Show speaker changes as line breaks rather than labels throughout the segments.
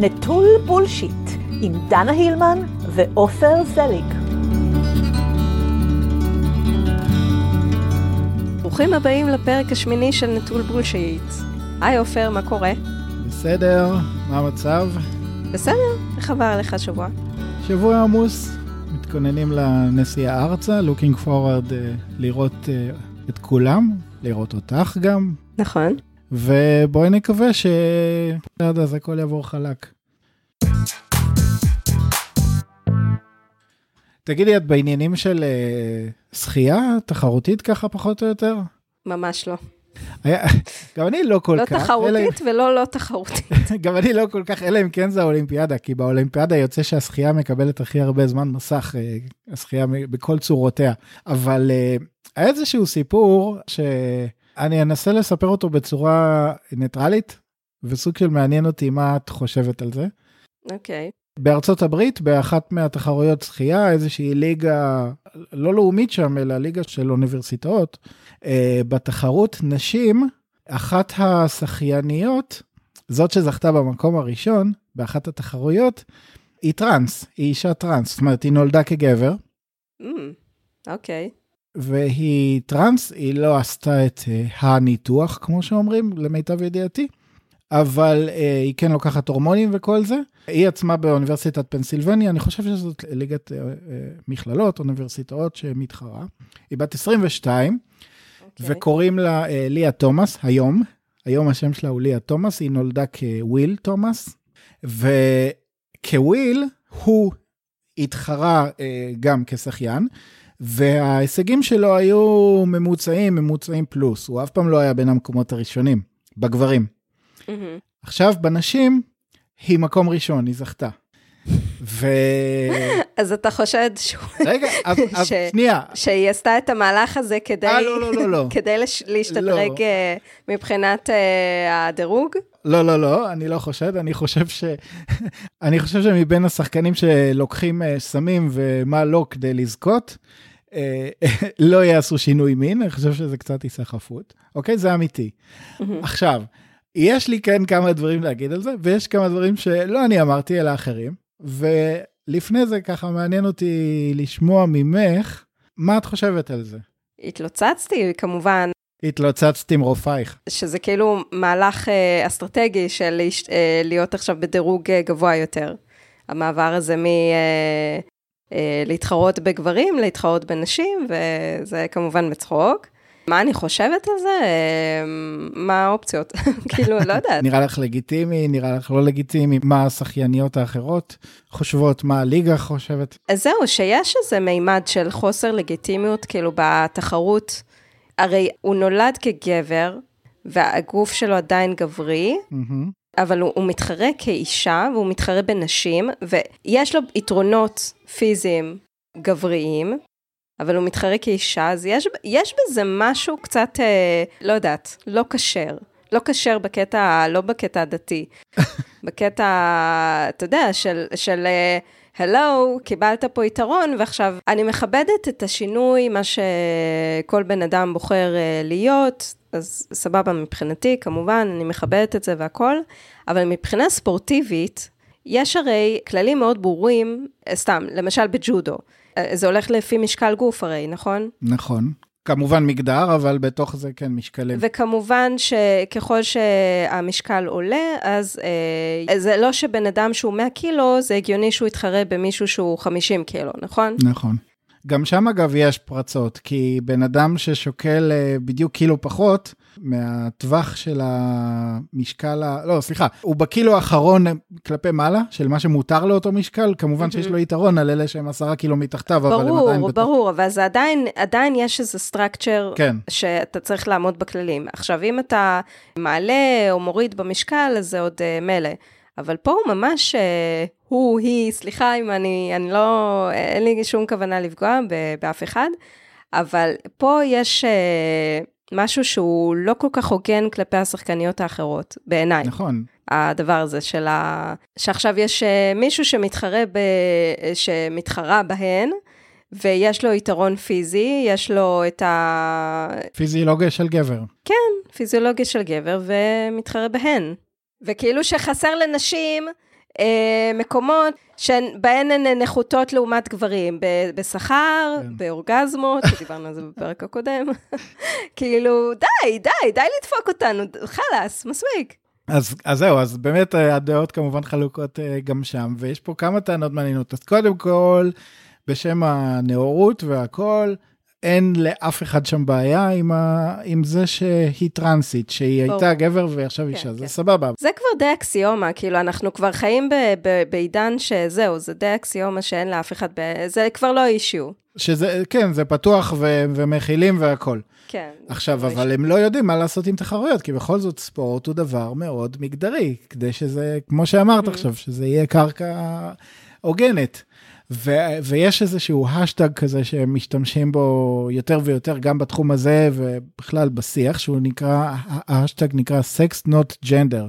נטול בולשיט, עם דנה הילמן ועופר זליג.
ברוכים הבאים לפרק השמיני של נטול בולשיט. היי עופר, מה קורה?
בסדר, מה המצב?
בסדר, איך עבר עליך השבוע?
שבוע עמוס, מתכוננים לנסיעה ארצה, looking forward uh, לראות uh, את כולם, לראות אותך גם,
נכון.
ובואי נקווה שעד אז הכל יעבור חלק. תגידי, את בעניינים של uh, שחייה תחרותית ככה פחות או יותר?
ממש לא.
היה, גם אני לא כל
לא
כך.
תחרותית אלא... ולא לא תחרותית.
גם אני לא כל כך, אלא אם כן זה האולימפיאדה, כי באולימפיאדה יוצא שהשחייה מקבלת הכי הרבה זמן מסך, אה, השחייה בכל צורותיה. אבל אה, היה איזשהו סיפור שאני אנסה לספר אותו בצורה ניטרלית, וסוג של מעניין אותי מה את חושבת על זה.
אוקיי. Okay.
בארצות הברית, באחת מהתחרויות שחייה, איזושהי ליגה, לא לאומית שם, אלא ליגה של אוניברסיטאות, אה, בתחרות נשים, אחת השחייניות, זאת שזכתה במקום הראשון, באחת התחרויות, היא טראנס, היא אישה טראנס, זאת אומרת, היא נולדה כגבר.
אוקיי. Mm, okay.
והיא טראנס, היא לא עשתה את uh, הניתוח, כמו שאומרים, למיטב ידיעתי, אבל uh, היא כן לוקחת הורמונים וכל זה. היא עצמה באוניברסיטת פנסילבניה, אני חושב שזאת ליגת uh, מכללות, אוניברסיטאות שמתחרה. היא בת 22, okay. אוקיי. וקוראים לה ליה תומאס היום. היום השם שלה הוא ליה תומאס, היא נולדה כוויל תומאס, וכוויל הוא התחרה גם כשחיין, וההישגים שלו היו ממוצעים, ממוצעים פלוס, הוא אף פעם לא היה בין המקומות הראשונים, בגברים. Mm-hmm. עכשיו, בנשים, היא מקום ראשון, היא זכתה. ו...
אז אתה חושד שהוא...
רגע, אז, ש... שנייה.
שהיא עשתה את המהלך הזה כדי...
אה, לא, לא, לא, לא.
כדי לש... להשתדרג לא. מבחינת uh, הדירוג?
לא, לא, לא, אני לא חושד, אני חושב ש... אני חושב שמבין השחקנים שלוקחים uh, סמים ומה לא כדי לזכות, uh, לא יעשו שינוי מין, אני חושב שזה קצת היסחפות, אוקיי? זה אמיתי. עכשיו, יש לי כן כמה דברים להגיד על זה, ויש כמה דברים שלא אני אמרתי, אלא אחרים. ולפני זה ככה מעניין אותי לשמוע ממך, מה את חושבת על זה?
התלוצצתי, כמובן.
התלוצצת עם רופאיך.
שזה כאילו מהלך אה, אסטרטגי של אה, להיות עכשיו בדירוג אה, גבוה יותר. המעבר הזה מ... להתחרות בגברים, להתחרות בנשים, וזה כמובן בצחוק. מה אני חושבת על זה? מה האופציות? כאילו, לא יודעת.
נראה לך לגיטימי, נראה לך לא לגיטימי, מה השחייניות האחרות חושבות, מה הליגה חושבת?
אז זהו, שיש איזה מימד של חוסר לגיטימיות, כאילו, בתחרות. הרי הוא נולד כגבר, והגוף שלו עדיין גברי, אבל הוא, הוא מתחרה כאישה, והוא מתחרה בנשים, ויש לו יתרונות פיזיים גבריים, אבל הוא מתחרה כאישה, אז יש, יש בזה משהו קצת, אה, לא יודעת, לא כשר. לא כשר בקטע, לא בקטע הדתי. בקטע, אתה יודע, של, של הלו, קיבלת פה יתרון, ועכשיו, אני מכבדת את השינוי, מה שכל בן אדם בוחר uh, להיות, אז סבבה מבחינתי, כמובן, אני מכבדת את זה והכל, אבל מבחינה ספורטיבית, יש הרי כללים מאוד ברורים, סתם, למשל בג'ודו. זה הולך לפי משקל גוף הרי, נכון?
נכון. כמובן מגדר, אבל בתוך זה כן משקלים.
וכמובן שככל שהמשקל עולה, אז אה, זה לא שבן אדם שהוא 100 קילו, זה הגיוני שהוא יתחרה במישהו שהוא 50 קילו, נכון?
נכון. גם שם אגב יש פרצות, כי בן אדם ששוקל אה, בדיוק קילו פחות, מהטווח של המשקל, ה... לא, סליחה, הוא בקילו האחרון כלפי מעלה, של מה שמותר לאותו משקל, כמובן שיש לו יתרון על אלה שהם עשרה קילו מתחתיו,
ברור,
אבל הם עדיין.
ברור, ברור, אבל זה עדיין, עדיין יש איזה סטרקצ'ר,
כן.
שאתה צריך לעמוד בכללים. עכשיו, אם אתה מעלה או מוריד במשקל, אז זה עוד uh, מילא. אבל פה הוא ממש, uh, הוא, היא, סליחה אם אני, אני לא, אין לי שום כוונה לפגוע באף אחד, אבל פה יש... Uh, משהו שהוא לא כל כך הוגן כלפי השחקניות האחרות, בעיניי.
נכון.
הדבר הזה של ה... שעכשיו יש אה, מישהו שמתחרה ב... שמתחרה בהן, ויש לו יתרון פיזי, יש לו את ה...
פיזיולוגיה של גבר.
כן, פיזיולוגיה של גבר, ומתחרה בהן. וכאילו שחסר לנשים אה, מקומות שבהן הן נחותות לעומת גברים, בשכר,
כן.
באורגזמות, שדיברנו על זה בפרק הקודם. כאילו, די, די, די לדפוק אותנו, חלאס, מספיק.
אז, אז זהו, אז באמת אה, הדעות כמובן חלוקות אה, גם שם, ויש פה כמה טענות מעניינות. אז קודם כל, בשם הנאורות והכל, אין לאף אחד שם בעיה עם, ה... עם זה שהיא טרנסית, שהיא
ברור.
הייתה גבר ועכשיו
כן,
אישה, זה
כן.
סבבה.
זה כבר די אקסיומה, כאילו, אנחנו כבר חיים ב- ב- בעידן שזהו, זה די אקסיומה שאין לאף אחד, ב- זה כבר לא אישיו.
שזה, כן, זה פתוח ו... ומכילים והכל.
כן.
עכשיו,
זה לא
אבל הם לא יודעים מה לעשות עם תחרויות, כי בכל זאת ספורט הוא דבר מאוד מגדרי, כדי שזה, כמו שאמרת
Mm-hmm.
עכשיו, שזה יהיה קרקע הוגנת. ו- ויש איזשהו האשטג כזה שהם משתמשים בו יותר ויותר, גם בתחום הזה ובכלל בשיח, שהוא נקרא, ההאשטג נקרא Sex Not Gender.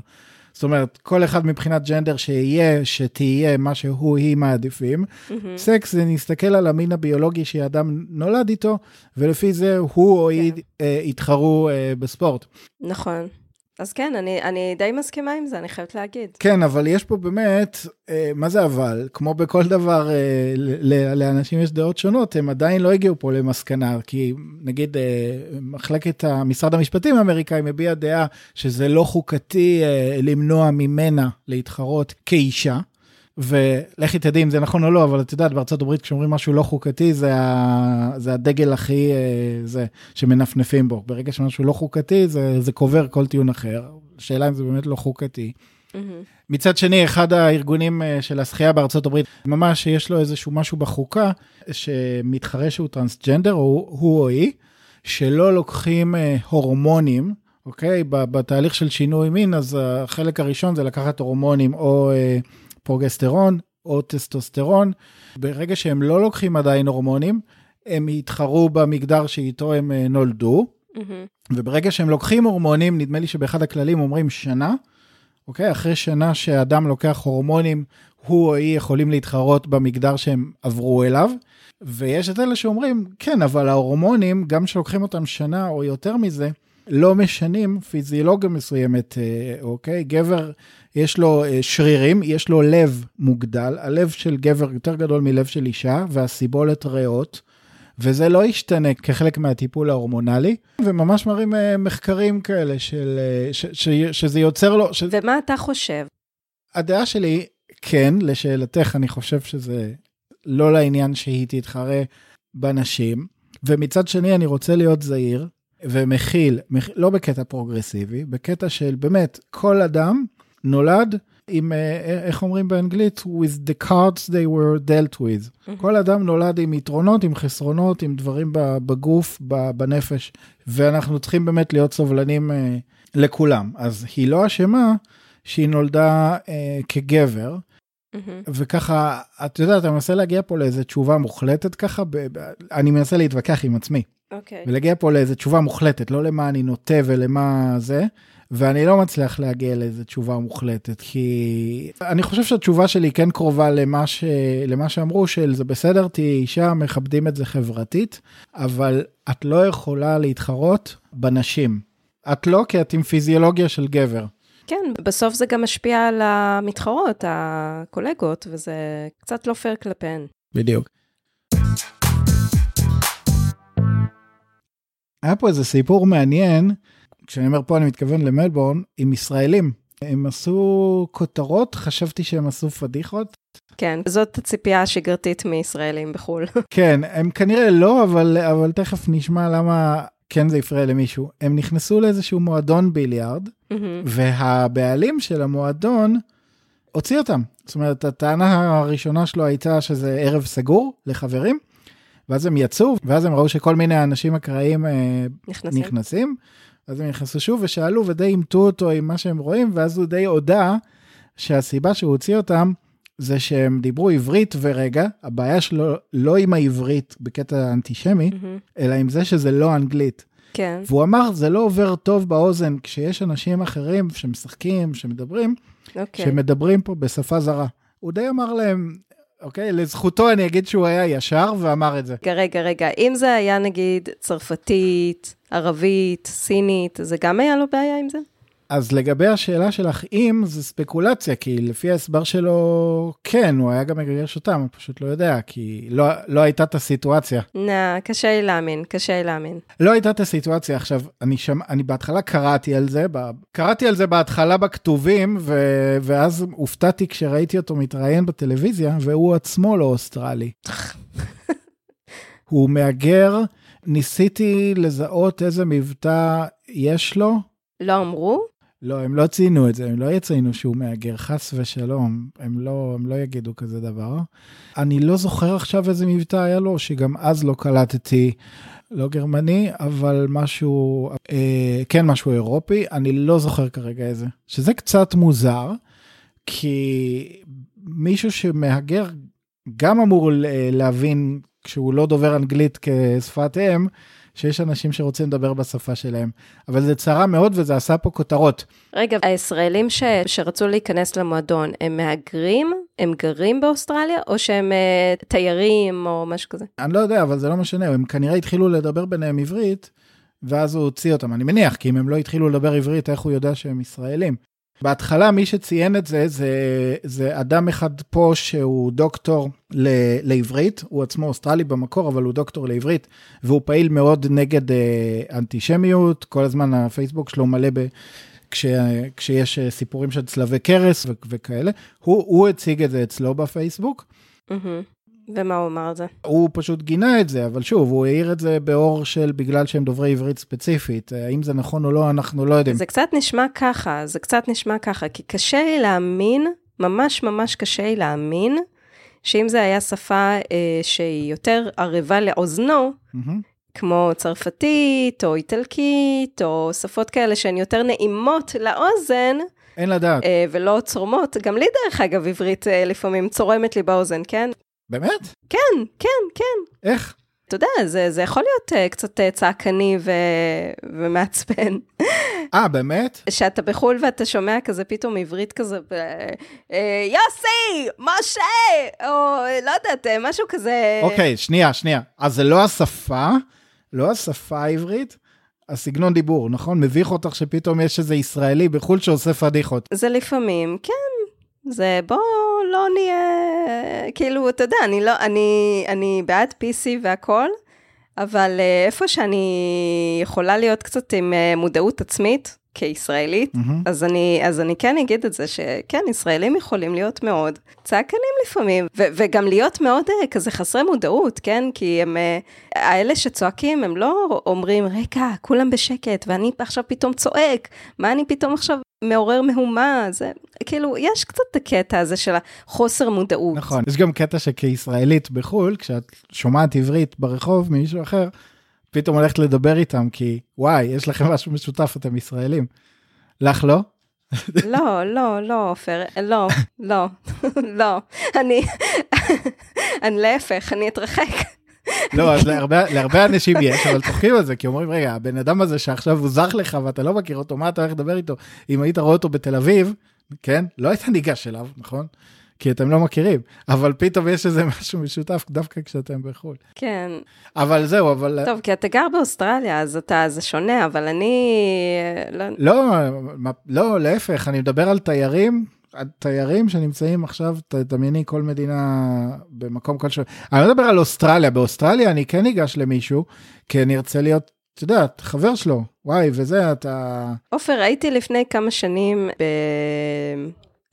זאת אומרת, כל אחד מבחינת gender שיהיה, שתהיה מה שהוא, היא מעדיפים.
מהמם.
סקס זה נסתכל על המין הביולוגי שאדם נולד איתו, ולפי זה הוא או היא אה, יתחרו אה, בספורט.
נכון. אז כן, אני, אני די מסכימה עם זה, אני חייבת להגיד.
כן, אבל יש פה באמת, אה, מה זה אבל? כמו בכל דבר, אה, ל- לאנשים יש דעות שונות, הם עדיין לא הגיעו פה למסקנה, כי נגיד אה, מחלקת משרד המשפטים האמריקאי מביע דעה שזה לא חוקתי אה, למנוע ממנה להתחרות כאישה. ולכי תדעי אם זה נכון או לא, אבל את יודעת, בארצות הברית כשאומרים משהו לא חוקתי, זה, ה... זה הדגל הכי, אה, זה, שמנפנפים בו. ברגע שמשהו לא חוקתי, זה, זה קובר כל טיעון אחר. השאלה אם זה באמת לא חוקתי.
מהמם.
מצד שני, אחד הארגונים אה, של השחייה בארצות הברית, ממש יש לו איזשהו משהו בחוקה, שמתחרה שהוא טרנסג'נדר, או הוא או היא, שלא לוקחים אה, הורמונים, אוקיי? ב- בתהליך של שינוי מין, אז החלק הראשון זה לקחת הורמונים או אה, פרוגסטרון או טסטוסטרון. ברגע שהם לא לוקחים עדיין הורמונים, הם יתחרו במגדר שאיתו הם אה, נולדו,
מהמם.
וברגע שהם לוקחים הורמונים, נדמה לי שבאחד הכללים אומרים שנה, אוקיי? אחרי שנה שאדם לוקח הורמונים, הוא או היא יכולים להתחרות במגדר שהם עברו אליו. ויש את אלה שאומרים, כן, אבל ההורמונים, גם שלוקחים אותם שנה או יותר מזה, לא משנים פיזיולוגיה מסוימת, אה, אוקיי? גבר, יש לו אה, שרירים, יש לו לב מוגדל, הלב של גבר יותר גדול מלב של אישה, והסיבולת ריאות. וזה לא ישתנה כחלק מהטיפול ההורמונלי, וממש מראים אה, מחקרים כאלה של, אה, ש, ש, שזה יוצר לו, ש...
ומה אתה חושב?
הדעה שלי, כן, לשאלתך, אני חושב שזה לא לעניין שהיא תתחרה בנשים, ומצד שני אני רוצה להיות זהיר ומכיל, מכ... לא בקטע פרוגרסיבי, בקטע של באמת, כל אדם נולד עם, אה, איך אומרים באנגלית? with the cards they were dealt with. כל אדם נולד עם יתרונות, עם חסרונות, עם דברים בגוף, בנפש, ואנחנו צריכים באמת להיות סובלנים אה, לכולם. אז היא לא אשמה שהיא נולדה אה, כגבר,
מהמם.
וככה, את יודעת, אני מנסה להגיע פה לאיזו תשובה מוחלטת ככה, ב- ב- אני מנסה להתווכח עם עצמי,
אוקיי.
ולהגיע פה לאיזו תשובה מוחלטת, לא למה אני נוטה ולמה זה, ואני לא מצליח להגיע לאיזו תשובה מוחלטת, כי אני חושב שהתשובה שלי כן קרובה למה, ש... למה שאמרו, של זה בסדר, תהיי אישה, מכבדים את זה חברתית, אבל את לא יכולה להתחרות בנשים. את לא, כי את עם פיזיולוגיה של גבר.
כן, בסוף זה גם משפיע על המתחרות, הקולגות, וזה קצת לא פייר כלפיהן.
בדיוק. היה פה איזה סיפור מעניין, כשאני אומר פה אני מתכוון למלבורן, עם ישראלים. הם עשו כותרות, חשבתי שהם עשו פדיחות.
כן, זאת הציפייה השגרתית מישראלים בחו"ל.
כן, הם כנראה לא, אבל, אבל תכף נשמע למה כן זה הפריע למישהו. הם נכנסו לאיזשהו מועדון ביליארד,
מהמם.
והבעלים של המועדון הוציא אותם. זאת אומרת, הטענה הראשונה שלו הייתה שזה ערב סגור לחברים, ואז הם יצאו, ואז הם ראו שכל מיני אנשים אקראיים אה,
נכנסים.
נכנסים, אז הם נכנסו שוב ושאלו ודי אימתו אותו עם מה שהם רואים, ואז הוא די הודה שהסיבה שהוא הוציא אותם זה שהם דיברו עברית ורגע, הבעיה שלו לא עם העברית בקטע אנטישמי,
מהמם.
אלא עם זה שזה לא אנגלית.
כן,
והוא אמר, זה לא עובר טוב באוזן כשיש אנשים אחרים שמשחקים, שמדברים,
אוקיי.
שמדברים פה בשפה זרה. הוא די אמר להם, אוקיי, לזכותו אני אגיד שהוא היה ישר ואמר את זה.
רגע, רגע, אם זה היה נגיד צרפתית, ערבית, סינית, זה גם היה לו בעיה עם זה?
אז לגבי השאלה שלך אם, זה ספקולציה, כי לפי ההסבר שלו, כן, הוא היה גם מגרש אותם, פשוט לא יודע, כי לא, לא הייתה את הסיטואציה.
נה, קשה לי להאמין, קשה לי להאמין.
לא הייתה את הסיטואציה. עכשיו, אני, שמע, אני בהתחלה קראתי על זה, ב, קראתי על זה בהתחלה בכתובים, ו, ואז הופתעתי כשראיתי אותו מתראיין בטלוויזיה, והוא עצמו לא אוסטרלי. הוא מהגר, ניסיתי לזהות איזה מבטא יש לו.
לא אמרו?
לא, הם לא ציינו את זה, הם לא יציינו שהוא מהגר, חס ושלום, הם לא, הם לא יגידו כזה דבר. אני לא זוכר עכשיו איזה מבטא היה לו, שגם אז לא קלטתי, לא גרמני, אבל משהו, אה, כן, משהו אירופי, אני לא זוכר כרגע איזה. שזה קצת מוזר, כי מישהו שמהגר גם אמור להבין, כשהוא לא דובר אנגלית כשפת אם, שיש אנשים שרוצים לדבר בשפה שלהם. אבל זה צרה מאוד וזה עשה פה כותרות.
רגע, הישראלים ש... שרצו להיכנס למועדון, הם מהגרים? הם גרים באוסטרליה? או שהם uh, תיירים או משהו כזה?
אני לא יודע, אבל זה לא משנה, הם כנראה התחילו לדבר ביניהם עברית, ואז הוא הוציא אותם. אני מניח, כי אם הם לא התחילו לדבר עברית, איך הוא יודע שהם ישראלים? בהתחלה מי שציין את זה, זה, זה אדם אחד פה שהוא דוקטור ל, לעברית, הוא עצמו אוסטרלי במקור, אבל הוא דוקטור לעברית, והוא פעיל מאוד נגד אה, אנטישמיות, כל הזמן הפייסבוק שלו מלא ב... כש, כשיש אה, סיפורים של צלבי קרס ו, וכאלה, הוא, הוא הציג את זה אצלו בפייסבוק.
Mm-hmm. ומה הוא אמר על זה?
הוא פשוט גינה את זה, אבל שוב, הוא העיר את זה באור של בגלל שהם דוברי עברית ספציפית. האם זה נכון או לא, אנחנו לא יודעים.
זה קצת נשמע ככה, זה קצת נשמע ככה, כי קשה לי להאמין, ממש ממש קשה לי להאמין, שאם זה היה שפה אה, שהיא יותר ערבה לאוזנו, mm-hmm. כמו צרפתית, או איטלקית, או שפות כאלה שהן יותר נעימות לאוזן,
אין לדעת.
אה, ולא צורמות. גם לי, דרך אגב, עברית אה, לפעמים צורמת לי באוזן, כן?
באמת?
כן, כן, כן.
איך?
אתה יודע, זה, זה יכול להיות uh, קצת uh, צעקני ו... ומעצבן.
אה, באמת?
שאתה בחו"ל ואתה שומע כזה פתאום עברית כזה, ב... uh, יוסי, משה, או לא יודעת, משהו כזה.
אוקיי, שנייה, שנייה. אז זה לא השפה, לא השפה העברית, הסגנון דיבור, נכון? מביך אותך שפתאום יש איזה ישראלי בחו"ל שעושה פדיחות.
זה לפעמים, כן. זה בוא לא נהיה, כאילו, אתה יודע, אני לא, אני, אני בעד PC והכל, אבל אה, איפה שאני יכולה להיות קצת עם אה, מודעות עצמית, כישראלית, mm-hmm. אז, אני, אז אני כן אגיד את זה, שכן, ישראלים יכולים להיות מאוד צעקנים לפעמים, ו- וגם להיות מאוד uh, כזה חסרי מודעות, כן? כי הם, uh, האלה שצועקים, הם לא אומרים, רגע, כולם בשקט, ואני עכשיו פתאום צועק, מה אני פתאום עכשיו מעורר מהומה? זה כאילו, יש קצת את הקטע הזה של החוסר מודעות.
נכון, יש גם קטע שכישראלית בחו"ל, כשאת שומעת עברית ברחוב ממישהו אחר, פתאום הולכת לדבר איתם, כי וואי, יש לכם משהו משותף, אתם ישראלים. לך לא?
לא, לא, לא, עופר, לא, לא, לא. אני, אני להפך, אני אתרחק.
לא, אז להרבה, להרבה אנשים יש, אבל צוחקים על זה, כי אומרים, רגע, הבן אדם הזה שעכשיו הוא זך לך ואתה לא מכיר אותו, מה אתה הולך לדבר איתו? אם היית רואה אותו בתל אביב, כן? לא היית ניגש אליו, נכון? כי אתם לא מכירים, אבל פתאום יש איזה משהו משותף דווקא כשאתם בחו"ל.
כן.
אבל זהו, אבל...
טוב, כי אתה גר באוסטרליה, אז אתה, זה שונה, אבל אני...
לא, לא, לא להפך, אני מדבר על תיירים, על תיירים שנמצאים עכשיו, תדמייני כל מדינה במקום כלשהו. אני לא מדבר על אוסטרליה, באוסטרליה אני כן ניגש למישהו, כי אני ארצה להיות את יודעת, חבר שלו, וואי, וזה, אתה...
עופר, הייתי לפני כמה שנים ב...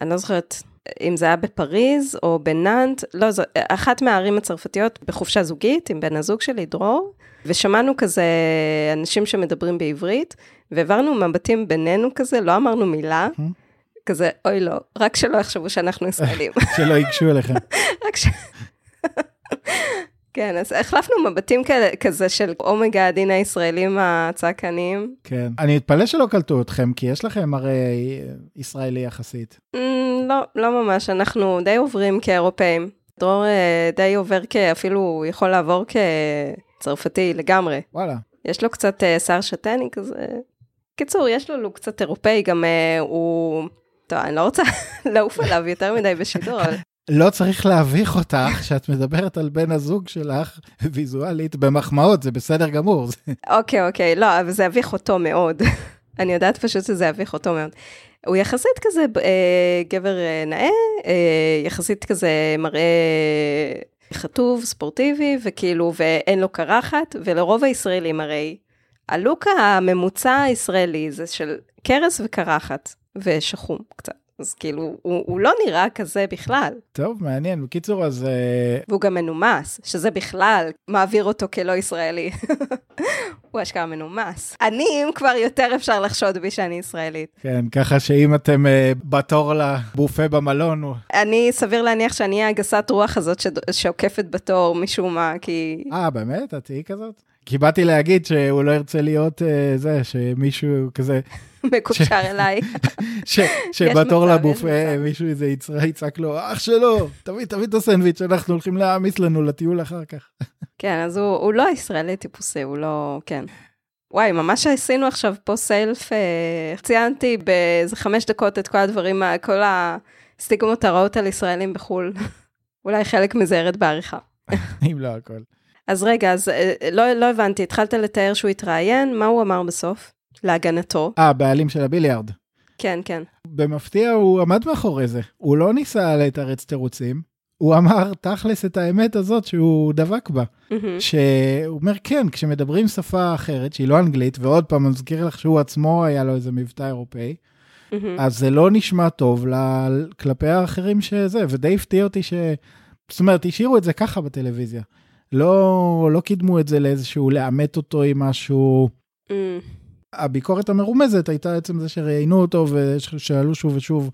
אני לא זוכרת אם זה היה בפריז או בנאנט, לא, זו אחת מהערים הצרפתיות בחופשה זוגית עם בן הזוג שלי, דרור, ושמענו כזה אנשים שמדברים בעברית, והעברנו מבטים בינינו כזה, לא אמרנו מילה. כזה, אוי לא, רק שלא יחשבו שאנחנו ישראלים.
שלא ייגשו אליכם. רק ש...
כן, אז החלפנו מבטים כאלה, כזה של אומגה הדין הישראלים הצעקניים.
כן. אני מתפלא שלא קלטו אתכם, כי יש לכם הרי ישראלי יחסית.
Mm, לא, לא ממש, אנחנו די עוברים כאירופאים. דרור אה, די עובר כאפילו, הוא יכול לעבור כצרפתי לגמרי.
וואלה.
יש לו קצת אה, שיער שתני כזה. קיצור, יש לו לוק קצת אירופאי, גם uh, הוא... טוב, אני לא רוצה לעוף עליו יותר מדי בשידור, אבל
לא צריך להביך אותך שאת מדברת על בן הזוג שלך ויזואלית במחמאות, זה בסדר גמור.
אוקיי, אוקיי, לא, אבל זה יביך אותו מאוד. אני יודעת פשוט שזה יביך אותו מאוד. הוא יחסית כזה אה, גבר אה, נאה, אה, יחסית כזה מראה חטוב, ספורטיבי, וכאילו, ואין לו קרחת, ולרוב הישראלים הרי, הלוק הממוצע הישראלי זה של קרס וקרחת, ושחום קצת. אז כאילו, הוא, הוא לא נראה כזה בכלל.
טוב, מעניין. בקיצור, אז... אה,
והוא גם מנומס, שזה בכלל מעביר אותו כלא ישראלי. הוא אשכרה מנומס. אני, אם כבר יותר אפשר לחשוד בי שאני ישראלית.
כן, ככה שאם אתם uh, בתור לבופה במלון... הוא...
אני, סביר להניח שאני הגסת רוח הזאת שעוקפת בתור משום מה, כי...
אה, באמת? את תהיי כזאת? כי באתי להגיד שהוא לא ירצה להיות uh, זה, שמישהו כזה...
מקושר אליי.
שבתור לבופה מישהו איזה יצעק לו, אח שלו, תביא, תביא את הסנדוויץ', אנחנו הולכים להעמיס לנו לטיול אחר כך.
כן, אז הוא, הוא לא ישראלי טיפוסי, הוא לא, כן. וואי, ממש עשינו עכשיו פה סלף, אה, ציינתי באיזה חמש דקות את כל הדברים, כל הסטיגמות הרעות על ישראלים בחו"ל. אולי חלק מזה ירד בעריכה.
אם לא הכל.
אז רגע, אז אה, לא, לא הבנתי, התחלת לתאר שהוא התראיין, מה הוא אמר בסוף? להגנתו.
אה, בעלים של הביליארד.
כן, כן.
במפתיע הוא עמד מאחורי זה, הוא לא ניסה לתרץ תירוצים, הוא אמר תכלס את האמת הזאת שהוא דבק בה. Mm-hmm. שהוא אומר כן, כשמדברים שפה אחרת שהיא לא אנגלית, ועוד פעם, אני מזכיר לך שהוא עצמו היה לו איזה מבטא אירופאי, mm-hmm. אז זה לא נשמע טוב ל... כלפי האחרים שזה, ודי הפתיע אותי ש... זאת אומרת, השאירו את זה ככה בטלוויזיה. לא, לא קידמו את זה לאיזשהו לאמת אותו עם משהו. Mm. הביקורת המרומזת הייתה עצם זה שראיינו אותו ושאלו שוב ושוב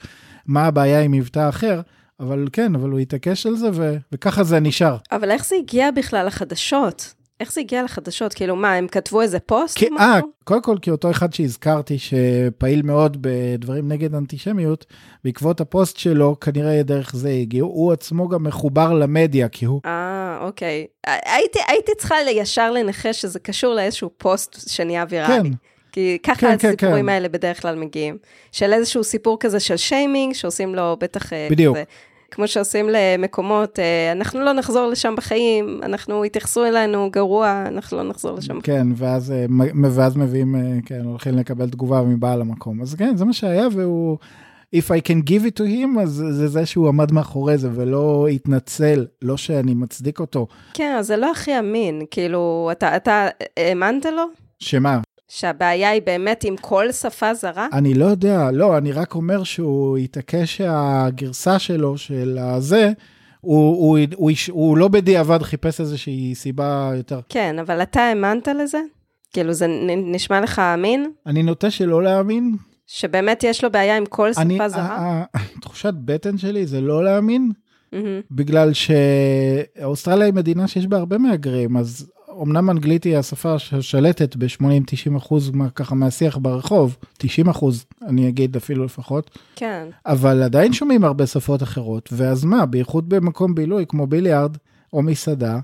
מה הבעיה עם מבטא אחר. אבל כן, אבל הוא התעקש על זה, ו... וככה זה נשאר.
אבל איך זה הגיע בכלל לחדשות? איך זה הגיע לחדשות? כאילו, מה, הם כתבו איזה פוסט?
כי, אה, קודם כל, כי אותו אחד שהזכרתי, שפעיל מאוד בדברים נגד אנטישמיות, בעקבות הפוסט שלו, כנראה דרך זה הגיעו. הוא עצמו גם מחובר למדיה, כי הוא...
אה, אוקיי. הייתי, הייתי צריכה ישר לנחש שזה קשור לאיזשהו פוסט שנהיה ויראלי. כן. כי ככה כן, כן הסיפורים כן, כן. האלה בדרך כלל מגיעים. של איזשהו סיפור כזה של שיימינג, שעושים לו בטח... אה,
בדיוק. כזה,
כמו שעושים למקומות, אה, אנחנו לא נחזור לשם בחיים, אנחנו, יתייחסו אלינו גרוע, אנחנו לא נחזור לשם.
כן, ואז, אה, ואז מביאים, כן, הולכים לקבל תגובה מבעל המקום. אז כן, זה מה שהיה, והוא... If I can give it to him, אז זה זה שהוא עמד מאחורי זה ולא התנצל, לא שאני מצדיק אותו.
כן, זה לא הכי אמין, כאילו, אתה, אתה האמנת לו?
שמה?
שהבעיה היא באמת עם כל שפה זרה?
אני לא יודע, לא, אני רק אומר שהוא התעקש שהגרסה שלו, של הזה, הוא, הוא, הוא, הוא, הוא לא בדיעבד חיפש איזושהי סיבה יותר.
כן, אבל אתה האמנת לזה? כאילו, זה נשמע לך אמין?
אני נוטה שלא להאמין.
שבאמת יש לו בעיה עם כל שפה אני, זרה?
תחושת בטן שלי זה לא להאמין, mm-hmm. בגלל שאוסטרליה היא מדינה שיש בה הרבה מהגרים, אז אמנם אנגלית היא השפה ששלטת ב-80-90 אחוז ככה מהשיח ברחוב, 90 אחוז אני אגיד אפילו לפחות.
כן.
אבל עדיין שומעים הרבה שפות אחרות, ואז מה, בייחוד במקום בילוי כמו ביליארד או מסעדה,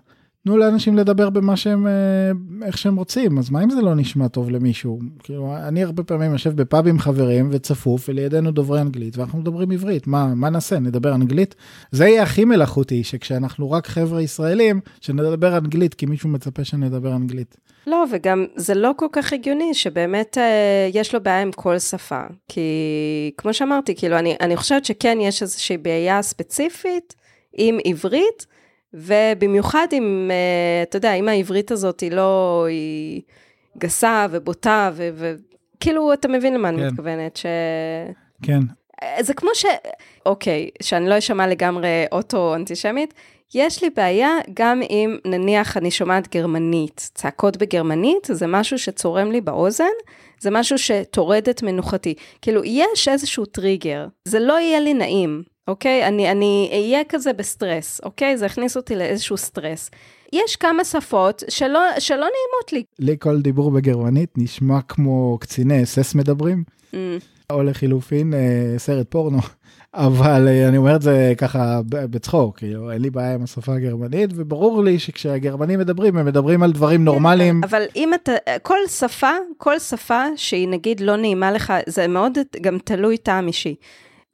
תנו לאנשים לדבר במה שהם, אה, איך שהם רוצים, אז מה אם זה לא נשמע טוב למישהו? כאילו, אני הרבה פעמים יושב בפאב עם חברים וצפוף, ולידינו דוברי אנגלית, ואנחנו מדברים עברית, מה, מה נעשה, נדבר אנגלית? זה יהיה הכי מלאכותי, שכשאנחנו רק חבר'ה ישראלים, שנדבר אנגלית, כי מישהו מצפה שנדבר אנגלית.
לא, וגם זה לא כל כך הגיוני שבאמת אה, יש לו בעיה עם כל שפה. כי כמו שאמרתי, כאילו, אני, אני חושבת שכן יש איזושהי בעיה ספציפית עם עברית, ובמיוחד אם, אה, אתה יודע, אם העברית הזאת היא לא, היא גסה ובוטה, וכאילו, אתה מבין למה כן. אני מתכוונת, ש...
כן.
אה, זה כמו ש... אוקיי, שאני לא אשמע לגמרי אוטו-אנטישמית, יש לי בעיה גם אם נניח אני שומעת גרמנית, צעקות בגרמנית, זה משהו שצורם לי באוזן, זה משהו שטורד את מנוחתי. כאילו, יש איזשהו טריגר, זה לא יהיה לי נעים. אוקיי? אני, אני אהיה כזה בסטרס, אוקיי? זה הכניס אותי לאיזשהו סטרס. יש כמה שפות שלא, שלא נעימות לי.
לי כל דיבור בגרמנית נשמע כמו קציני אס אס מדברים, mm. או לחילופין אה, סרט פורנו. אבל אה, אני אומר את זה ככה בצחוק, כאילו, אין לי בעיה עם השפה הגרמנית, וברור לי שכשהגרמנים מדברים, הם מדברים על דברים נורמליים.
אבל אם אתה, כל שפה, כל שפה שהיא נגיד לא נעימה לך, זה מאוד גם תלוי טעם אישי.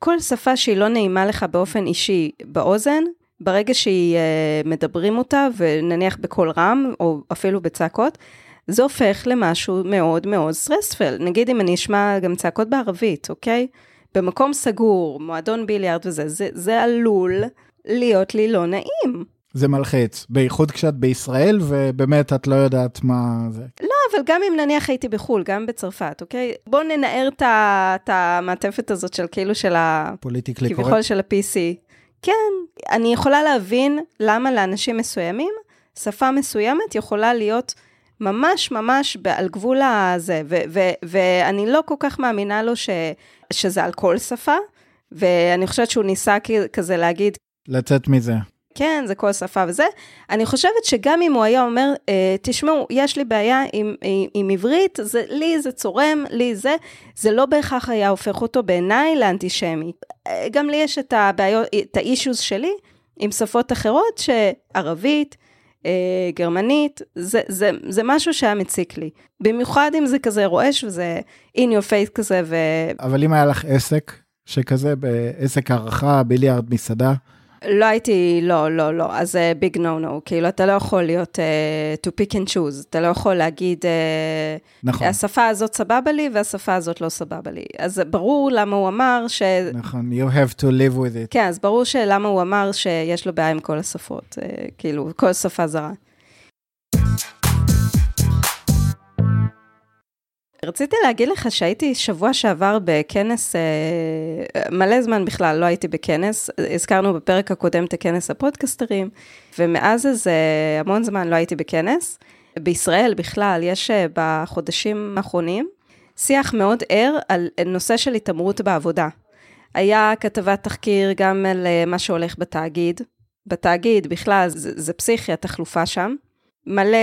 כל שפה שהיא לא נעימה לך באופן אישי באוזן, ברגע שהיא uh, מדברים אותה, ונניח בקול רם, או אפילו בצעקות, זה הופך למשהו מאוד מאוד stressful. נגיד אם אני אשמע גם צעקות בערבית, אוקיי? במקום סגור, מועדון ביליארד וזה, זה, זה עלול להיות לי לא נעים.
זה מלחיץ, בייחוד כשאת בישראל ובאמת את לא יודעת מה זה.
לא, אבל גם אם נניח הייתי בחו"ל, גם בצרפת, אוקיי? בואו ננער את המעטפת הזאת של כאילו של ה...
politically
כביכול
correct.
של ה-PC. כן, אני יכולה להבין למה לאנשים מסוימים, שפה מסוימת יכולה להיות ממש ממש על גבול הזה, ו- ו- ואני לא כל כך מאמינה לו ש- שזה על כל שפה, ואני חושבת שהוא ניסה כזה להגיד,
לצאת מזה.
כן, זה כל שפה וזה. אני חושבת שגם אם הוא היה אומר, אה, תשמעו, יש לי בעיה עם, עם, עם עברית, זה, לי זה צורם, לי זה, זה לא בהכרח היה הופך אותו בעיניי לאנטישמי. אה, גם לי יש את הבעיות, את האישוז שלי עם שפות אחרות, שערבית, אה, גרמנית, זה, זה, זה משהו שהיה מציק לי. במיוחד אם זה כזה רועש וזה in your face כזה, ו...
אבל אם היה לך עסק שכזה, בעסק הערכה, ביליארד, מסעדה,
לא הייתי, לא, לא, לא, אז זה ביג נו נו, כאילו אתה לא יכול להיות uh, to pick and choose, אתה לא יכול להגיד, uh,
נכון,
השפה הזאת סבבה לי והשפה הזאת לא סבבה לי. אז ברור למה הוא אמר ש...
נכון, you have to live with it.
כן, אז ברור שלמה הוא אמר שיש לו בעיה עם כל השפות, uh, כאילו, כל שפה זרה. רציתי להגיד לך שהייתי שבוע שעבר בכנס, אה, מלא זמן בכלל לא הייתי בכנס, הזכרנו בפרק הקודם את הכנס הפודקסטרים, ומאז איזה המון זמן לא הייתי בכנס. בישראל בכלל יש אה, בחודשים האחרונים שיח מאוד ער על נושא של התעמרות בעבודה. היה כתבת תחקיר גם על אה, מה שהולך בתאגיד. בתאגיד בכלל זה, זה פסיכי התחלופה שם. מלא,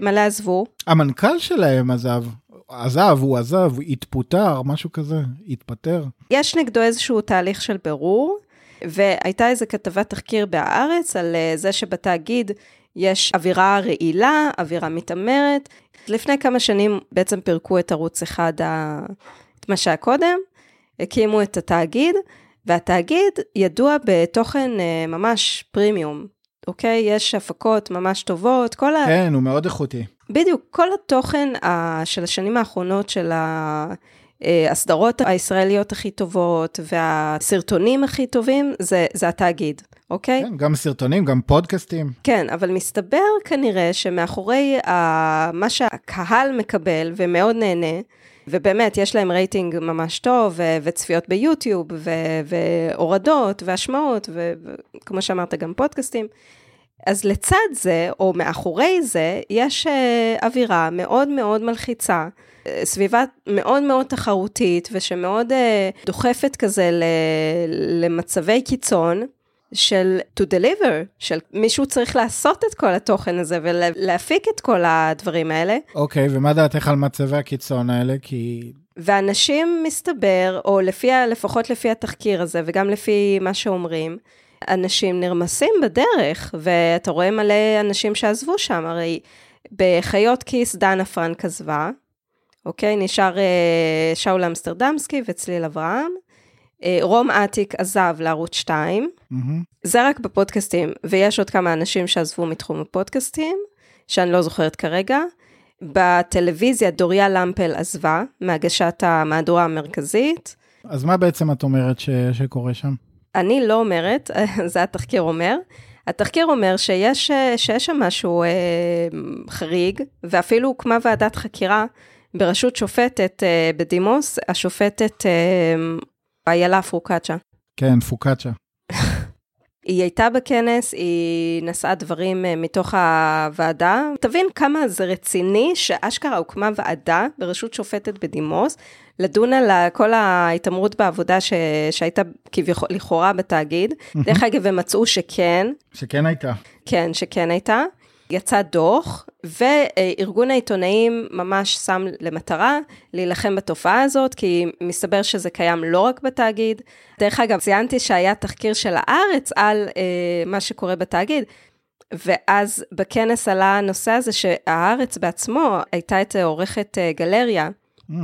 מלא עזבו,
המנכ"ל שלהם עזב, עזב, הוא עזב, הוא התפוטר, משהו כזה, התפטר.
יש נגדו איזשהו תהליך של בירור, והייתה איזו כתבת תחקיר בהארץ על אה, זה שבתאגיד יש אווירה רעילה, אווירה מתעמרת. לפני כמה שנים בעצם פירקו את ערוץ אחד, ה... את מה שהיה קודם, הקימו את התאגיד, והתאגיד ידוע בתוכן אה, ממש פרימיום, אוקיי? יש הפקות ממש טובות, כל ה...
כן, הוא מאוד איכותי.
בדיוק, כל התוכן ה- של השנים האחרונות של ה- אה, הסדרות הישראליות הכי טובות והסרטונים הכי טובים, זה, זה התאגיד, אוקיי?
כן, גם סרטונים, גם פודקאסטים.
כן, אבל מסתבר כנראה שמאחורי ה- מה שהקהל מקבל ומאוד נהנה, ובאמת, יש להם רייטינג ממש טוב, ו- וצפיות ביוטיוב, ו- והורדות, והשמעות, וכמו שאמרת, גם פודקאסטים. אז לצד זה, או מאחורי זה, יש uh, אווירה מאוד מאוד מלחיצה, uh, סביבה מאוד מאוד תחרותית, ושמאוד uh, דוחפת כזה למצבי קיצון. של to deliver, של מישהו צריך לעשות את כל התוכן הזה ולהפיק את כל הדברים האלה.
אוקיי, ומה דעתך על מצבי הקיצון האלה? כי...
ואנשים, מסתבר, או לפי, לפחות לפי התחקיר הזה, וגם לפי מה שאומרים, אנשים נרמסים בדרך, ואתה רואה מלא אנשים שעזבו שם, הרי בחיות כיס דנה פרנק עזבה, אוקיי? נשאר אה, שאול אמסטרדמסקי וצליל אברהם. אה, רום אטיק עזב לערוץ 2,
מהמם.
זה רק בפודקאסטים, ויש עוד כמה אנשים שעזבו מתחום הפודקאסטים, שאני לא זוכרת כרגע. בטלוויזיה דוריה למפל עזבה, מהגשת המהדורה המרכזית.
אז מה בעצם את אומרת ש... שקורה שם?
אני לא אומרת, זה התחקיר אומר. התחקיר אומר שיש, שיש שם משהו אה, חריג, ואפילו הוקמה ועדת חקירה בראשות שופטת אה, בדימוס, השופטת אה, איילה פרוקצ'ה.
כן, פוקאצ'ה.
היא הייתה בכנס, היא נשאה דברים אה, מתוך הוועדה. תבין כמה זה רציני שאשכרה הוקמה ועדה בראשות שופטת בדימוס, לדון על כל ההתעמרות בעבודה ש... שהייתה כביכול לכאורה בתאגיד. דרך אגב, הם מצאו שכן,
שכן הייתה.
כן, שכן הייתה. יצא דוח, וארגון העיתונאים ממש שם למטרה להילחם בתופעה הזאת, כי מסתבר שזה קיים לא רק בתאגיד. דרך אגב, ציינתי שהיה תחקיר של הארץ על אה, מה שקורה בתאגיד, ואז בכנס עלה הנושא הזה שהארץ בעצמו הייתה את עורכת אה, גלריה, אה,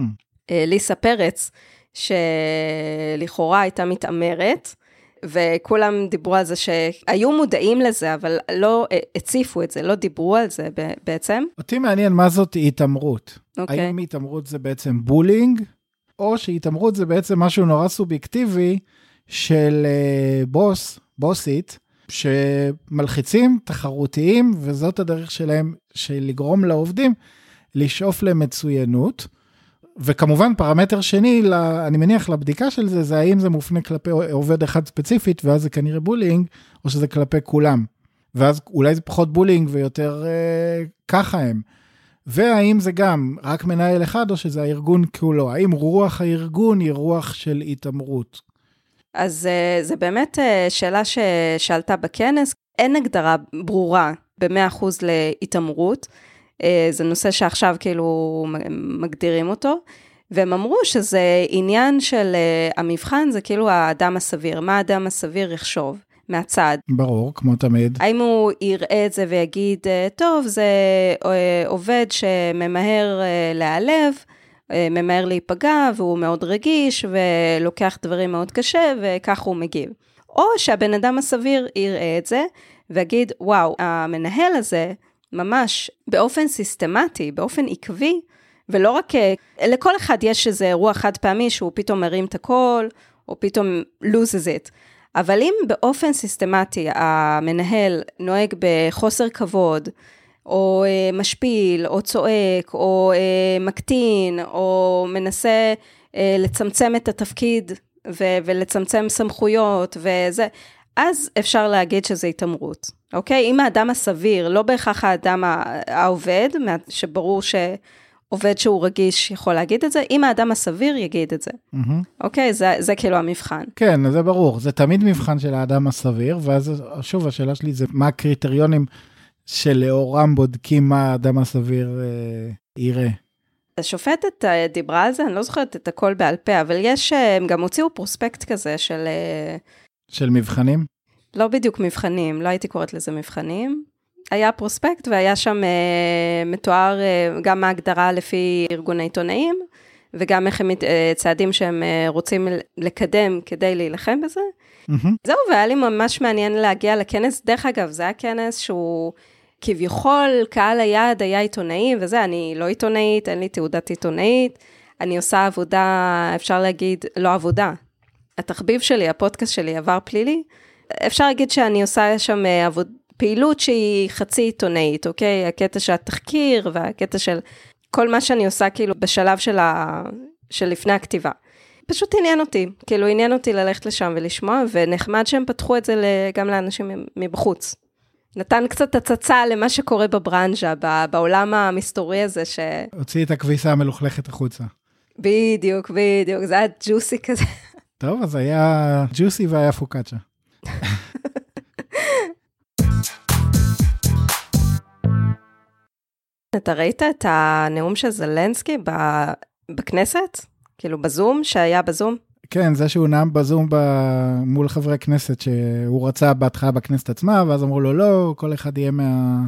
ליסה פרץ, שלכאורה הייתה מתעמרת, וכולם דיברו על זה שהיו מודעים לזה, אבל לא הציפו את זה, לא דיברו על זה בעצם.
אותי מעניין מה זאת התעמרות.
אוקיי.
האם התעמרות זה בעצם בולינג, או שהתעמרות זה בעצם משהו נורא סובייקטיבי של uh, בוס, בוסית, שמלחיצים, תחרותיים, וזאת הדרך שלהם של לגרום לעובדים לשאוף למצוינות. וכמובן פרמטר שני, אני מניח לבדיקה של זה, זה האם זה מופנה כלפי עובד אחד ספציפית, ואז זה כנראה bullying, או שזה כלפי כולם. ואז אולי זה פחות bullying ויותר אה, ככה הם. והאם זה גם רק מנהל אחד, או שזה הארגון כולו? האם רוח הארגון היא רוח של התעמרות?
אז אה, זה באמת אה, שאלה ששאלת בכנס. אין הגדרה ברורה ב-100% להתעמרות. אה, זה נושא שעכשיו כאילו מגדירים אותו, והם אמרו שזה עניין של המבחן, זה כאילו האדם הסביר, מה האדם הסביר יחשוב. מהצד.
ברור, כמו תמיד.
האם הוא יראה את זה ויגיד, טוב, זה עובד שממהר להיעלב, ממהר להיפגע, והוא מאוד רגיש, ולוקח דברים מאוד קשה, וכך הוא מגיב. או שהבן אדם הסביר יראה את זה, ויגיד, וואו, המנהל הזה, ממש באופן סיסטמטי, באופן עקבי, ולא רק, לכל אחד יש איזה אירוע חד פעמי שהוא פתאום מרים את הקול, או פתאום loses it. אבל אם באופן סיסטמטי המנהל נוהג בחוסר כבוד, או אה, משפיל, או צועק, או אה, מקטין, או מנסה אה, לצמצם את התפקיד ולצמצם סמכויות וזה, אז אפשר להגיד שזה התעמרות, אוקיי? אם האדם הסביר, לא בהכרח האדם העובד, שברור שעובד שהוא רגיש יכול להגיד את זה, אם האדם הסביר יגיד את זה, mm-hmm. אוקיי? זה, זה כאילו המבחן.
כן, זה ברור, זה תמיד מבחן של האדם הסביר, ואז שוב, השאלה שלי זה מה הקריטריונים שלאורם בודקים מה האדם הסביר אה, יראה.
השופטת אה, דיברה על זה, אני לא זוכרת את הכל בעל פה, אבל יש, אה, הם גם הוציאו פרוספקט כזה של... אה,
של מבחנים?
לא בדיוק מבחנים, לא הייתי קוראת לזה מבחנים. היה פרוספקט והיה שם אה, מתואר אה, גם ההגדרה לפי ארגוני עיתונאים, וגם איך הם אה, צעדים שהם אה, רוצים לקדם כדי להילחם בזה. Mm-hmm. זהו, והיה לי ממש מעניין להגיע לכנס. דרך אגב, זה היה כנס שהוא כביכול, קהל היעד היה עיתונאים וזה, אני לא עיתונאית, אין לי תעודת עיתונאית, אני עושה עבודה, אפשר להגיד, לא עבודה. התחביב שלי, הפודקאסט שלי, עבר פלילי. אפשר להגיד שאני עושה שם אה, עבוד, פעילות שהיא חצי עיתונאית, אוקיי? הקטע של התחקיר והקטע של כל מה שאני עושה כאילו בשלב של, ה... של לפני הכתיבה. פשוט עניין אותי, כאילו עניין אותי ללכת לשם ולשמוע, ונחמד שהם פתחו את זה גם לאנשים מבחוץ. נתן קצת הצצה למה שקורה בברנז'ה, בעולם המסתורי הזה ש...
הוציא את הכביסה המלוכלכת החוצה.
בדיוק, בדיוק, זה היה ג'וסי כזה.
טוב, אז היה ג'וסי והיה פוקאצ'ה.
אתה ראית את הנאום של זלנסקי בכנסת? כאילו בזום, שהיה בזום?
כן, זה שהוא נאם בזום ב... מול חברי כנסת, שהוא רצה בהתחלה בכנסת עצמה, ואז אמרו לו, לא, כל אחד יהיה מה...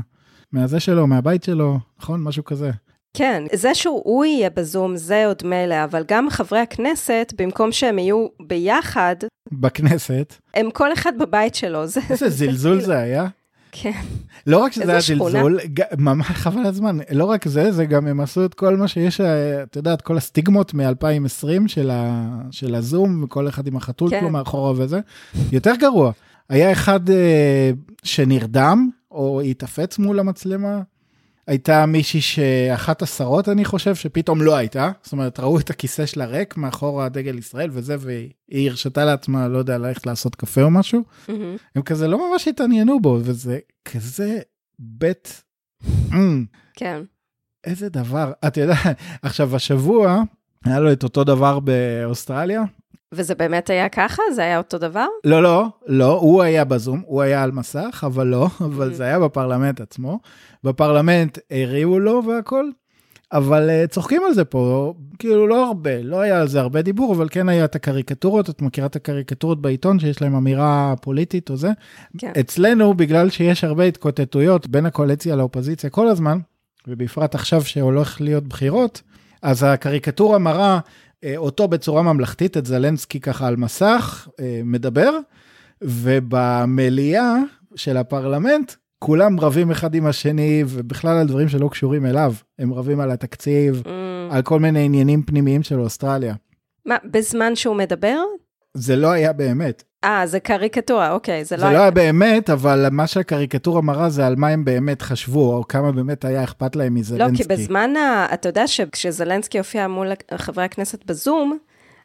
מהזה שלו, מהבית שלו, נכון? משהו כזה.
כן, זה שהוא יהיה בזום זה עוד מילא, אבל גם חברי הכנסת, במקום שהם יהיו ביחד...
בכנסת.
הם כל אחד בבית שלו. זה...
איזה זלזול זה היה.
כן.
לא רק שזה היה זלזול, ממש חבל הזמן, לא רק זה, זה גם הם עשו את כל מה שיש, אה, את יודעת, כל הסטיגמות מ-2020 של, ה, של הזום, וכל אחד עם החתול כן. שלו מאחורה וזה, יותר גרוע. היה אחד אה, שנרדם, או התאפץ מול המצלמה, הייתה מישהי שאחת השרות, אני חושב, שפתאום לא הייתה. זאת אומרת, ראו את הכיסא שלה ריק מאחורה דגל ישראל וזה, והיא הרשתה לעצמה, לא יודע, ללכת לעשות קפה או משהו. Mm-hmm. הם כזה לא ממש התעניינו בו, וזה כזה בית...
כן.
איזה דבר. את יודעת, עכשיו, השבוע היה לו את אותו דבר באוסטרליה,
וזה באמת היה ככה? זה היה אותו דבר?
לא, לא, לא, הוא היה בזום, הוא היה על מסך, אבל לא, אבל mm. זה היה בפרלמנט עצמו. בפרלמנט הריעו לו והכל, אבל uh, צוחקים על זה פה, כאילו לא הרבה, לא היה על זה הרבה דיבור, אבל כן היה את הקריקטורות, את מכירה את הקריקטורות בעיתון שיש להם אמירה פוליטית או זה? כן. אצלנו, בגלל שיש הרבה התקוטטויות בין הקואליציה לאופוזיציה כל הזמן, ובפרט עכשיו שהולך להיות בחירות, אז הקריקטורה מראה אה, אותו בצורה ממלכתית, את זלנסקי ככה על מסך, אה, מדבר, ובמליאה של הפרלמנט, כולם רבים אחד עם השני, ובכלל על דברים שלא קשורים אליו. הם רבים על התקציב, mm. על כל מיני עניינים פנימיים של אוסטרליה.
מה, בזמן שהוא מדבר?
זה לא היה באמת.
אה, זה קריקטורה, אוקיי, זה לא
זה
היה...
לא היה באמת, אבל מה שהקריקטורה מראה זה על מה הם באמת חשבו, או כמה באמת היה אכפת להם מזלנסקי.
לא, כי בזמן, ה... אתה יודע שכשזלנסקי הופיע מול חברי הכנסת בזום,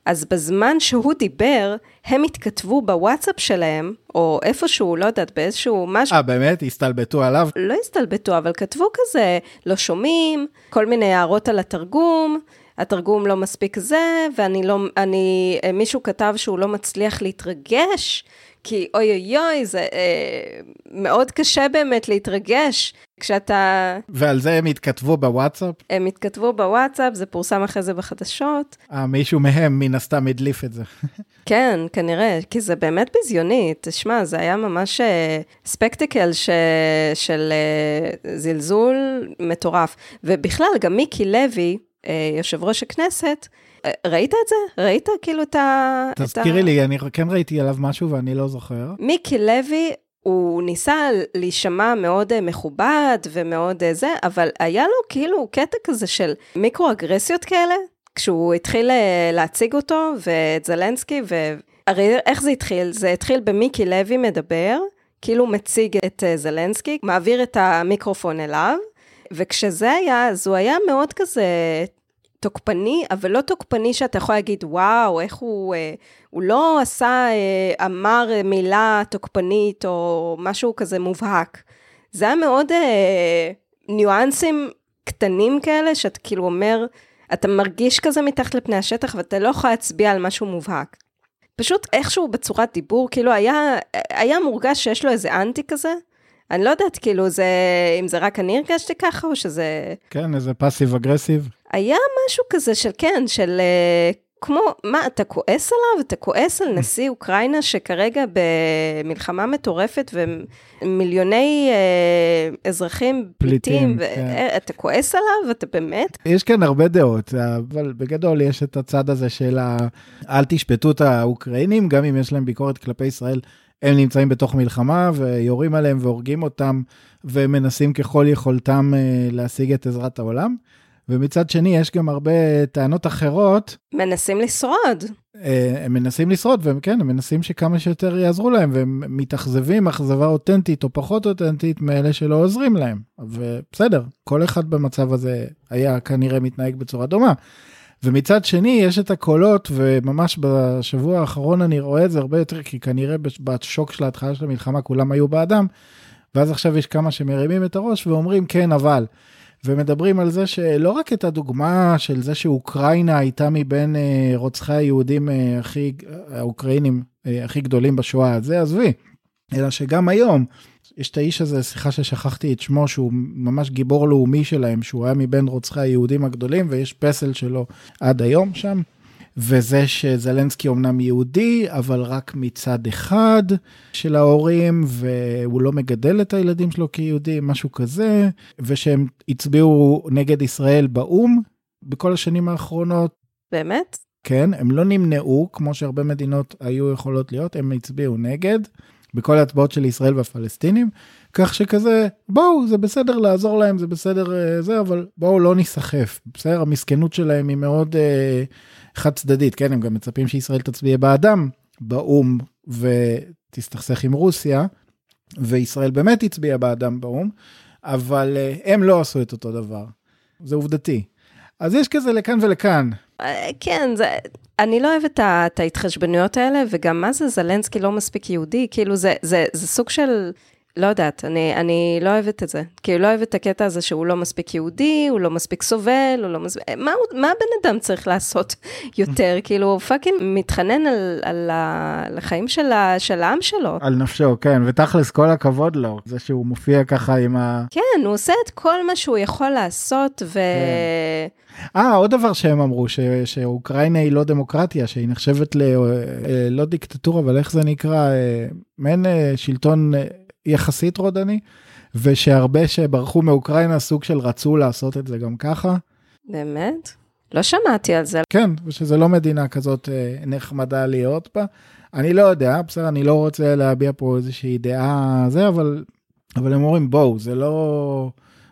אז בזמן שהוא דיבר, הם התכתבו בוואטסאפ שלהם, או איפשהו, לא יודעת, באיזשהו משהו.
אה, באמת? הסתלבטו עליו?
לא הסתלבטו, אבל כתבו כזה, לא שומעים, כל מיני הערות על התרגום. התרגום לא מספיק זה, ואני לא, אני, מישהו כתב שהוא לא מצליח להתרגש, כי אוי אוי אוי, זה אה, מאוד קשה באמת להתרגש כשאתה...
ועל זה הם התכתבו בוואטסאפ?
הם התכתבו בוואטסאפ, זה פורסם אחרי זה בחדשות.
אה, מישהו מהם מן הסתם הדליף את זה.
כן, כנראה, כי זה באמת ביזיוני. תשמע, זה היה ממש ספקטיקל ש... של uh, זלזול מטורף. ובכלל, גם מיקי לוי, אה, יושב ראש הכנסת, אה, ראית את זה? ראית כאילו את ה...
תזכירי לי, אני כן ראיתי עליו משהו ואני לא זוכר.
מיקי לוי, הוא ניסה להישמע מאוד אה, מכובד ומאוד זה, אבל היה לו כאילו קטע כזה של מיקרו-אגרסיות כאלה, כשהוא התחיל להציג אותו ואת זלנסקי, והרי איך זה התחיל? זה התחיל במיקי לוי מדבר, כאילו מציג את זלנסקי, מעביר את המיקרופון אליו, וכשזה היה, אז הוא היה מאוד כזה תוקפני, אבל לא תוקפני שאתה יכול להגיד, וואו, איך הוא... אה, הוא לא עשה, אה, אמר מילה תוקפנית או משהו כזה מובהק. זה היה מאוד אה, ניואנסים קטנים כאלה, שאתה כאילו אומר, אתה מרגיש כזה מתחת לפני השטח, ואתה לא יכול להצביע על משהו מובהק. פשוט איכשהו בצורת דיבור, כאילו היה, היה מורגש שיש לו איזה אנטי כזה, אני לא יודעת, כאילו, זה, אם זה רק אני הרגשתי ככה, או שזה...
כן, איזה פאסיב אגרסיב.
היה משהו כזה של, כן, של... אה, כמו, מה, אתה כועס עליו? אתה כועס על נשיא אוקראינה שכרגע במלחמה מטורפת ומיליוני אה, אזרחים פליטים, ו- כן. אה, אתה כועס עליו? אתה באמת?
יש כאן הרבה דעות, אבל בגדול יש את הצד הזה של ה... אל תשפטו את האוקראינים, גם אם יש להם ביקורת כלפי ישראל. הם נמצאים בתוך מלחמה ויורים עליהם והורגים אותם ומנסים ככל יכולתם אה, להשיג את עזרת העולם. ומצד שני, יש גם הרבה טענות אחרות.
מנסים לשרוד.
אה, הם מנסים לשרוד, וכן, הם מנסים שכמה שיותר יעזרו להם, והם מתאכזבים אכזבה אותנטית או פחות אותנטית מאלה שלא עוזרים להם. ובסדר, כל אחד במצב הזה היה כנראה מתנהג בצורה דומה. ומצד שני יש את הקולות וממש בשבוע האחרון אני רואה את זה הרבה יותר כי כנראה בשוק של ההתחלה של המלחמה כולם היו באדם. ואז עכשיו יש כמה שמרימים את הראש ואומרים כן אבל. ומדברים על זה שלא רק את הדוגמה של זה שאוקראינה הייתה מבין אה, רוצחי היהודים אה, הכי, האוקראינים אה, הכי גדולים בשואה, זה עזבי, אלא שגם היום יש את האיש הזה, סליחה ששכחתי את שמו, שהוא ממש גיבור לאומי שלהם, שהוא היה מבין רוצחי היהודים הגדולים, ויש פסל שלו עד היום שם. וזה שזלנסקי אמנם יהודי, אבל רק מצד אחד של ההורים, והוא לא מגדל את הילדים שלו כיהודי, משהו כזה, ושהם הצביעו נגד ישראל באו"ם בכל השנים האחרונות.
באמת?
כן, הם לא נמנעו, כמו שהרבה מדינות היו יכולות להיות, הם הצביעו נגד. בכל ההצבעות של ישראל והפלסטינים, כך שכזה, בואו, זה בסדר לעזור להם, זה בסדר uh, זה, אבל בואו לא ניסחף, בסדר? המסכנות שלהם היא מאוד uh, חד צדדית, כן? הם גם מצפים שישראל תצביע בעדם באו"ם ותסתכסך עם רוסיה, וישראל באמת הצביעה בעדם באו"ם, אבל uh, הם לא עשו את אותו דבר, זה עובדתי. אז יש כזה לכאן ולכאן.
כן, זה, אני לא אוהבת את ההתחשבנויות האלה, וגם מה זה זלנסקי לא מספיק יהודי, כאילו זה, זה, זה סוג של, לא יודעת, אני, אני לא אוהבת את זה. כאילו לא אוהבת את הקטע הזה שהוא לא מספיק יהודי, הוא לא מספיק סובל, הוא לא מספיק, מה, מה הבן אדם צריך לעשות יותר? כאילו הוא fucking מתחנן על, על, על החיים של, ה, של העם שלו.
על נפשו, כן, ותכלס כל הכבוד לו, זה שהוא מופיע ככה עם ה...
כן, הוא עושה את כל מה שהוא יכול לעשות, ו... כן.
אה, עוד דבר שהם אמרו, ש, שאוקראינה היא לא דמוקרטיה, שהיא נחשבת ל... אה, לא דיקטטורה, אבל איך זה נקרא? אה, מעין אה, שלטון יחסית רודני, ושהרבה שברחו מאוקראינה סוג של רצו לעשות את זה גם ככה.
באמת? לא שמעתי על זה.
כן, ושזה לא מדינה כזאת אה, נחמדה להיות בה. אני לא יודע, בסדר, אני לא רוצה להביע פה איזושהי דעה זה, אבל, אבל הם אומרים, בואו, זה לא,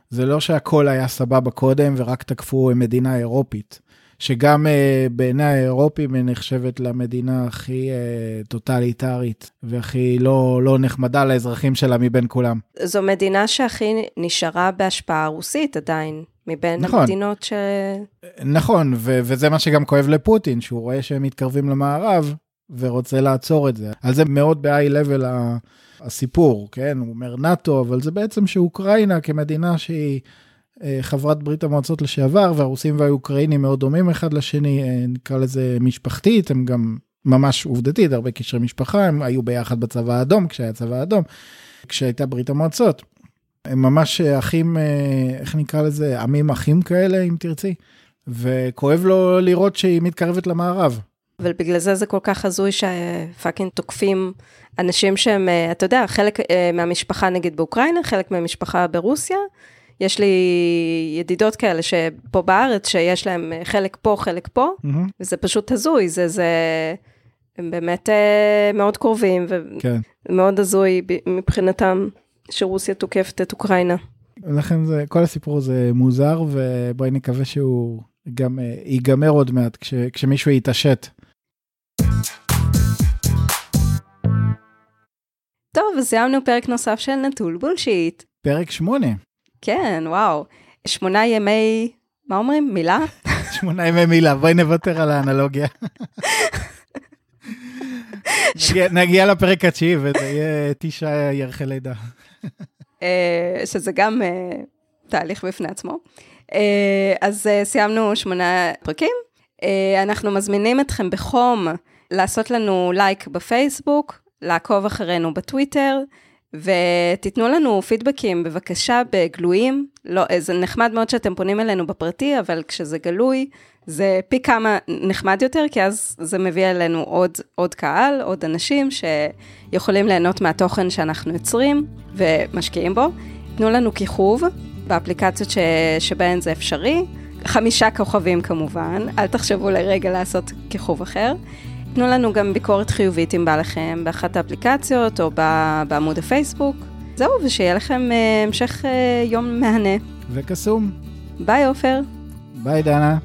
זה לא שהכל היה סבבה קודם ורק תקפו מדינה אירופית. שגם uh, בעיני האירופים היא נחשבת למדינה הכי uh, טוטליטרית והכי לא, לא נחמדה לאזרחים שלה מבין כולם.
זו מדינה שהכי נשארה בהשפעה רוסית עדיין, מבין נכון. המדינות ש...
נכון, ו- וזה מה שגם כואב לפוטין, שהוא רואה שהם מתקרבים למערב ורוצה לעצור את זה. על זה מאוד ב-high level הסיפור, כן? הוא אומר נאט"ו, אבל זה בעצם שאוקראינה כמדינה שהיא... אה, חברת ברית המועצות לשעבר, והרוסים והאוקראינים מאוד דומים אחד לשני, אה, נקרא לזה משפחתית, הם גם ממש עובדתית, הרבה קשרי משפחה, הם היו ביחד בצבא האדום, כשהיה צבא האדום, כשהייתה ברית המועצות. הם ממש אחים, אה, איך נקרא לזה, עמים אחים כאלה, אם תרצי, וכואב לו לראות שהיא מתקרבת למערב.
אבל בגלל זה זה כל כך הזוי שפאקינג תוקפים אנשים שהם, אתה יודע, חלק מהמשפחה נגיד באוקראינה, חלק מהמשפחה ברוסיה, יש לי ידידות כאלה שפה בארץ, שיש להם חלק פה, חלק פה, mm-hmm. וזה פשוט הזוי, זה, זה, הם באמת uh, מאוד קרובים, ומאוד כן. הזוי מבחינתם שרוסיה תוקפת את אוקראינה.
לכן זה, כל הסיפור הזה מוזר, ובואי נקווה שהוא גם uh, ייגמר עוד מעט, כש, כשמישהו יתעשת.
טוב, אז סיימנו פרק נוסף של נטול בולשיט.
פרק שמונה.
כן, וואו. שמונה ימי, מה אומרים? מילה?
שמונה ימי מילה, בואי נוותר על האנלוגיה. נגיע, נגיע לפרק התשיעי וזה יהיה תשעה ירחי לידה.
אה, שזה גם אה, תהליך בפני עצמו. אה, אז סיימנו שמונה פרקים. אנחנו מזמינים אתכם בחום לעשות לנו לייק בפייסבוק, לעקוב אחרינו בטוויטר. ותיתנו לנו פידבקים בבקשה בגלויים. לא, זה נחמד מאוד שאתם פונים אלינו בפרטי, אבל כשזה גלוי, זה פי כמה נחמד יותר, כי אז זה מביא אלינו עוד, עוד קהל, עוד אנשים שיכולים ליהנות מהתוכן שאנחנו יוצרים ומשקיעים בו. תנו לנו כיכוב באפליקציות ש, שבהן זה אפשרי. חמישה כוכבים כמובן, אל תחשבו לרגע לעשות כיכוב אחר. תנו לנו גם ביקורת חיובית אם בא לכם באחת האפליקציות או בעמוד הפייסבוק. זהו, ושיהיה לכם uh, המשך uh, יום מהנה.
וקסום.
ביי עופר.
ביי דנה.